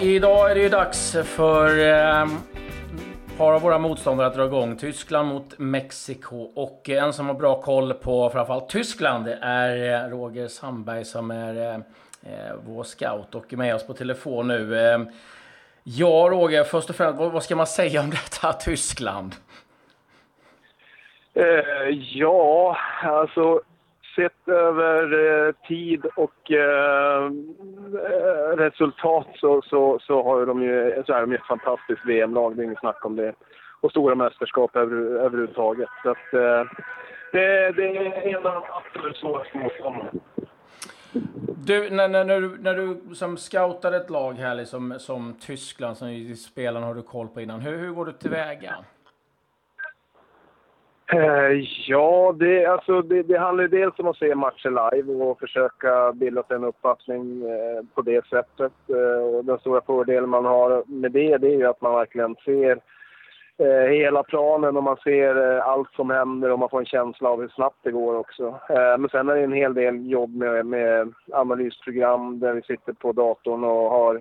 Ja, idag är det ju dags för eh, ett par av våra motståndare att dra igång. Tyskland mot Mexiko. Och en som har bra koll på framförallt Tyskland det är eh, Roger Sandberg som är eh, eh, vår scout och är med oss på telefon nu. Eh, ja, Roger, först och främst, vad, vad ska man säga om detta Tyskland? Eh, ja, alltså sett över eh, tid och eh, resultat så, så, så, har de ju, så är de ju ett fantastiskt VM-lag, det är inget snack om det. Och stora mästerskap över, överhuvudtaget. Så att, eh, det, det är en av de absolut svåraste motståndarna. Du, när, när, när, du, när du som scoutar ett lag här, liksom, som Tyskland, som spelarna har du koll på innan, hur, hur går du tillväga? Mm. Eh, ja, det, alltså, det, det handlar dels om att se matcher live och försöka bilda sig en uppfattning eh, på det sättet. Eh, och den stora fördelen man har med det, det är ju att man verkligen ser hela planen och man ser allt som händer och man får en känsla av hur snabbt det går också. Men sen är det en hel del jobb med, med analysprogram där vi sitter på datorn och har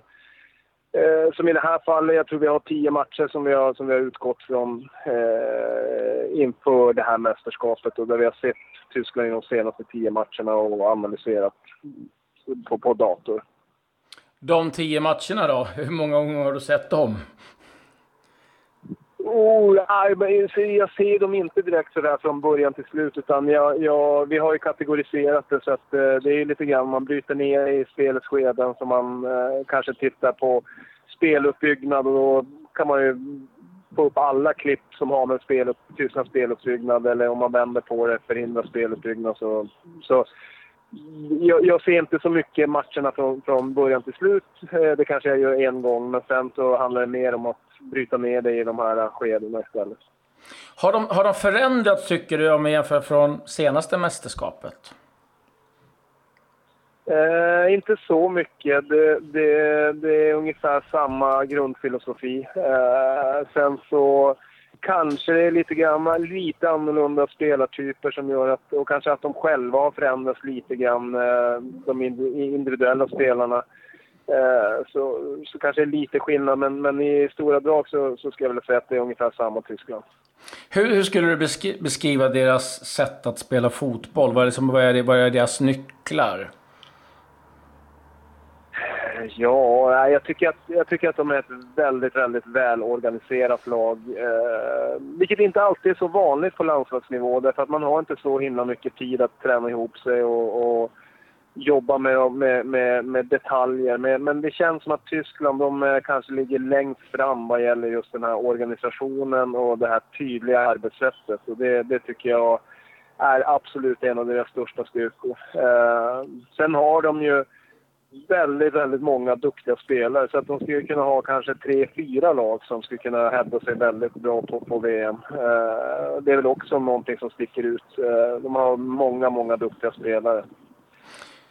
som i det här fallet, jag tror vi har tio matcher som vi har, som vi har utgått från eh, inför det här mästerskapet och där vi har sett Tyskland i de senaste tio matcherna och analyserat på, på dator. De tio matcherna då, hur många gånger har du sett dem? Oh, jag ser dem inte direkt sådär från början till slut utan jag, jag, vi har ju kategoriserat det så att eh, det är lite grann man bryter ner i spelets skeden så man eh, kanske tittar på speluppbyggnad och då kan man ju få upp alla klipp som har med spel, Tysklands speluppbyggnad eller om man vänder på det, förhindra speluppbyggnad. Så, så jag, jag, ser inte så mycket matcherna från, från början till slut. Eh, det kanske jag gör en gång, men sen så handlar det mer om att bryta ner det i de här skedena istället. Har de, har de förändrats, tycker du, om vi jämför från senaste mästerskapet? Eh, inte så mycket. Det, det, det, är ungefär samma grundfilosofi. Eh, sen så kanske det är lite, grann, lite annorlunda spelartyper som gör att, och kanske att de själva har förändrats lite grann, eh, de individuella spelarna. Eh, så, så kanske det är lite skillnad, men, men i stora drag så, så ska jag väl säga att det är ungefär samma Tyskland. Hur, hur skulle du beskriva deras sätt att spela fotboll? Vad är, det som, vad är, vad är deras nycklar? Ja, jag tycker, att, jag tycker att de är ett väldigt, väldigt välorganiserat lag. Eh, vilket inte alltid är så vanligt på landslagsnivå därför att man har inte så himla mycket tid att träna ihop sig och, och jobba med, med, med, med detaljer. Men, men, det känns som att Tyskland de eh, kanske ligger längst fram vad gäller just den här organisationen och det här tydliga arbetssättet. Och det, det tycker jag är absolut en av deras största styrkor. Eh, sen har de ju väldigt, väldigt många duktiga spelare. Så att de skulle kunna ha kanske tre, fyra lag som skulle kunna hävda sig väldigt bra på, på VM. Eh, det är väl också någonting som sticker ut. Eh, de har många, många duktiga spelare.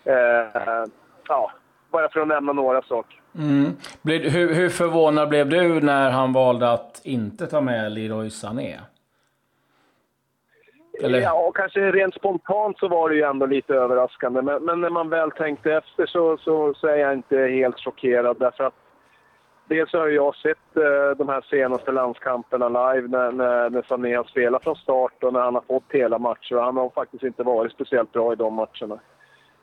Eh, ja, bara för att nämna några saker. Mm. Hur, hur förvånad blev du när han valde att inte ta med Leroy Sané? Eller? Ja, kanske rent spontant så var det ju ändå lite överraskande. Men, men när man väl tänkte efter så, så, så, är jag inte helt chockerad. Därför att dels har jag sett eh, de här senaste landskamperna live när, när, när Sané har spelat från start och när han har fått hela matcher. Han har faktiskt inte varit speciellt bra i de matcherna.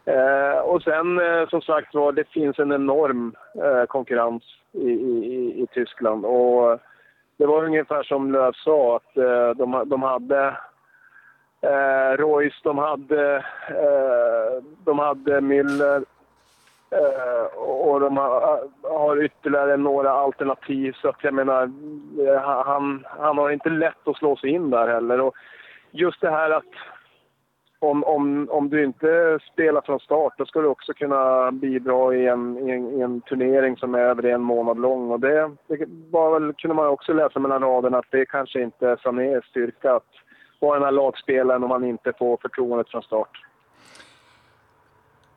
Eh, och sen eh, som sagt var, det finns en enorm eh, konkurrens i, i, i, Tyskland. Och det var ungefär som Löf sa, att eh, de, de hade eh, Royce, de hade, eh, de hade Müller eh, och de har, eh, har, ytterligare några alternativ. Så att jag menar, eh, han, han har inte lätt att slå sig in där heller. Och just det här att om, om, om du inte spelar från start, då ska du också kunna bidra i en, i en, i en turnering som är över en månad lång. Och det, det var väl, kunde man också läsa mellan raderna att det kanske inte är Sanés styrka att vara den här lagspelaren om man inte får förtroendet från start.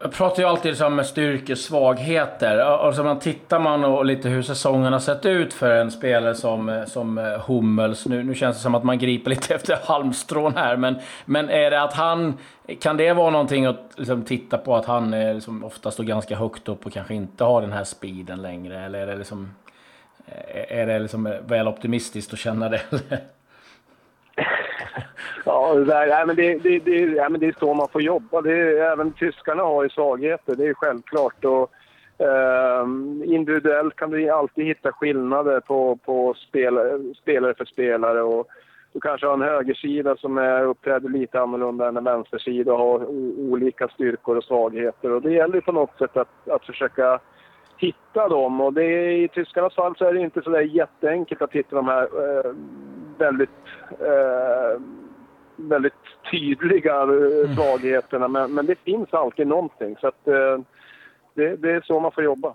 Jag pratar ju alltid om styrkesvagheter. svagheter. Alltså, man tittar man och lite hur säsongen har sett ut för en spelare som, eh, som eh, Hummels. Nu, nu känns det som att man griper lite efter halmstrån här. Men, men är det att han... Kan det vara någonting att liksom, titta på att han är liksom, ofta står ganska högt upp och kanske inte har den här speeden längre? Eller är det liksom... Eh, är det liksom väl optimistiskt att känna det? Ja, det, där, nej, men det, det, det, ja, men det är så man får jobba. Det är, även tyskarna har ju svagheter, det är självklart. Och, eh, individuellt kan du alltid hitta skillnader på, på spelare, spelare för spelare. Och, du kanske har en högersida som är, uppträder lite annorlunda än en vänstersida och har olika styrkor och svagheter. Och det gäller på något sätt att, att försöka hitta dem. Och det, I tyskarnas fall så är det inte så där jätteenkelt att hitta de här eh, väldigt eh, väldigt tydliga eh, mm. svagheterna. Men, men det finns alltid någonting. Så att, eh, det, det, är så man får jobba.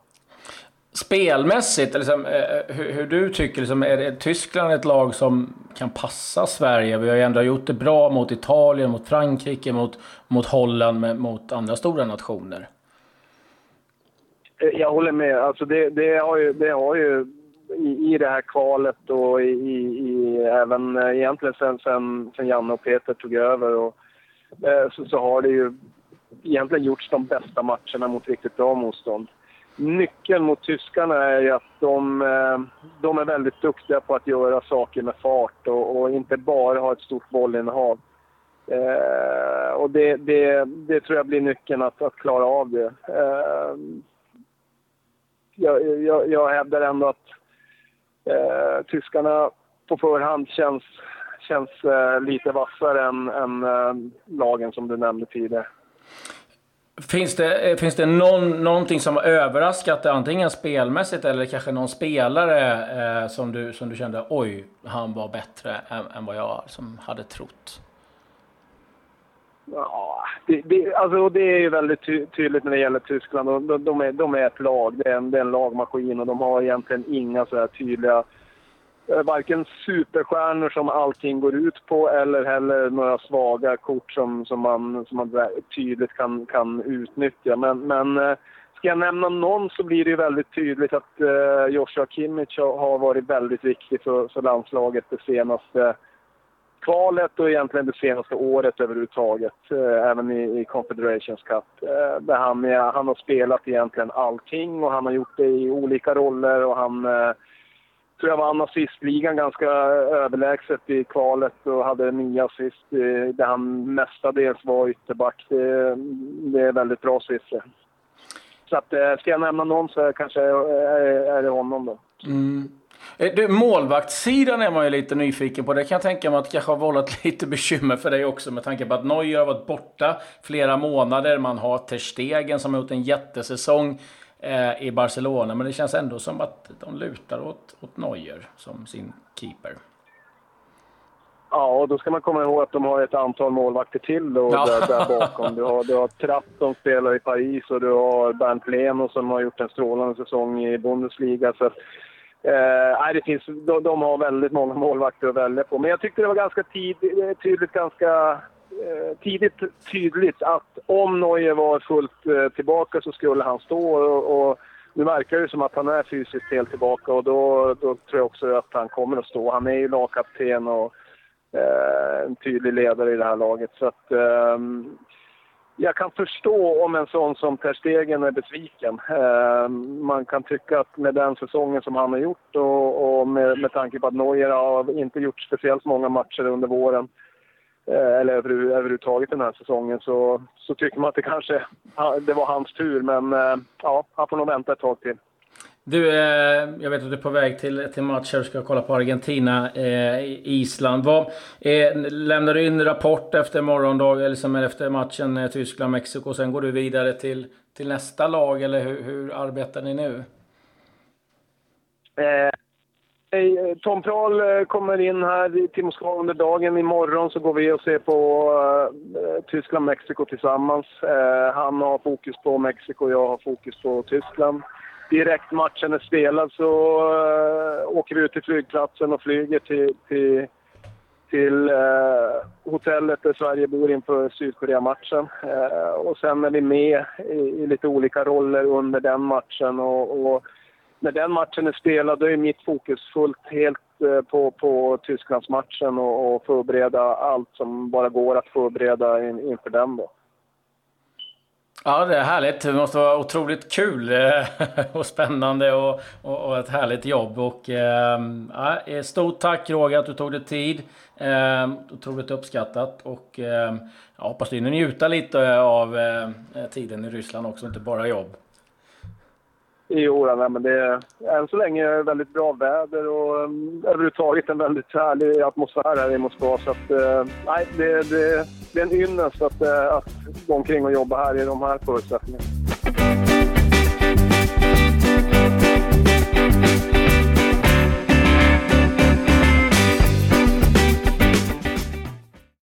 Spelmässigt, liksom, eh, hur, hur, du tycker, liksom, är, är Tyskland ett lag som kan passa Sverige? Vi har ju ändå gjort det bra mot Italien, mot Frankrike, mot, mot Holland, mot andra stora nationer. Jag håller med. Alltså det, det, har ju, det har ju i, i det här kvalet och i, i, även eh, egentligen sen, sen, sen Janne och Peter tog över och, eh, så, så har det ju egentligen gjorts de bästa matcherna mot riktigt bra motstånd. Nyckeln mot tyskarna är ju att de, eh, de är väldigt duktiga på att göra saker med fart och, och inte bara ha ett stort bollinnehav. Eh, och det, det, det, tror jag blir nyckeln att, att klara av det. Eh, jag, jag, jag hävdar ändå att eh, tyskarna på förhand känns, känns eh, lite vassare än, än eh, lagen som du nämnde tidigare. Finns det, eh, finns det någon, någonting som har överraskat dig, antingen spelmässigt eller kanske någon spelare eh, som, du, som du kände oj, han var bättre än, än vad jag som hade trott? Ja, det, det, alltså det är ju väldigt ty tydligt när det gäller Tyskland. De, de, är, de är ett lag, det är, en, det är en lagmaskin och de har egentligen inga så här tydliga eh, varken superstjärnor som allting går ut på eller heller några svaga kort som, som, man, som man tydligt kan, kan utnyttja. Men, men eh, ska jag nämna någon så blir det ju väldigt tydligt att eh, Joshua Kimmich har, har varit väldigt viktig för, för landslaget det senaste kvalet och egentligen det senaste året överhuvudtaget, eh, även i, i Confederations Cup. Eh, där han, ja, han har spelat egentligen allting och han har gjort det i olika roller och han eh, tror jag vann assistligan ganska överlägset i kvalet och hade nio assist eh, där han mestadels var ytterback. Det, det är väldigt bra siffror. Så att, eh, ska jag nämna någon så kanske är, är det honom då. Mm. Eh, du, målvaktssidan är man ju lite nyfiken på. Det kan jag tänka mig att det kanske har vållat lite bekymmer för dig också med tanke på att Neuer har varit borta flera månader. Man har Ter Stegen som har gjort en jättesäsong eh, i Barcelona. Men det känns ändå som att de lutar åt, åt Neuer som sin keeper. Ja, och då ska man komma ihåg att de har ett antal målvakter till då, ja. där, där, bakom. Du har, du har Trapp som spelar i Paris och du har Bernt Leno som har gjort en strålande säsong i Bundesliga. Så Eh, det finns, de, de, har väldigt många målvakter att välja på. Men jag tyckte det var ganska tid, eh, tydligt, ganska eh, tidigt tydligt att om Neuer var fullt eh, tillbaka så skulle han stå. Och, och nu verkar det som att han är fysiskt helt tillbaka och då, då tror jag också att han kommer att stå. Han är ju lagkapten och eh, en tydlig ledare i det här laget. Så att, ehm, jag kan förstå om en sån som Per Stegen är besviken. Eh, man kan tycka att med den säsongen som han har gjort och, och med, med tanke på att Neuer har inte gjort speciellt många matcher under våren eh, eller över, överhuvudtaget den här säsongen så, så tycker man att det kanske det var hans tur. Men eh, ja, han får nog vänta ett tag till. Du, eh, jag vet att du är på väg till, till match och ska kolla på Argentina, eh, Island. Vad, eh, lämnar du in rapport efter morgondag, eller som efter matchen eh, Tyskland-Mexiko? Sen går du vidare till, till nästa lag, eller hur, hur arbetar ni nu? Eh, Tom Prahl eh, kommer in här till Moskva under dagen. Imorgon så går vi och ser på eh, Tyskland-Mexiko tillsammans. Eh, han har fokus på Mexiko, jag har fokus på Tyskland. Direkt matchen är spelad så uh, åker vi ut till flygplatsen och flyger till, till, till eh, hotellet där Sverige bor inför Sydkorea-matchen. Eh, och sen är vi med i, i, lite olika roller under den matchen. och, och när den matchen är spelad då är mitt fokus fullt helt på, på Tysklandsmatchen och, och förbereda allt som bara går att förbereda in, inför den. Då. Ja, det är härligt. Det måste vara otroligt kul eh, och spännande och, och, och ett härligt jobb. Och, ehm, ja, eh, stort tack Roger att du tog dig tid. Ehm, otroligt uppskattat. Och eh, jag hoppas du njuta lite av eh, tiden i Ryssland också, inte bara jobb. Jo, nej, men det är än så länge väldigt bra väder och um, överhuvudtaget en väldigt härlig atmosfär här i Moskva. Så att, uh, nej, det, det, det är en ynnest att, uh, att gå omkring och jobba här i de här förutsättningarna.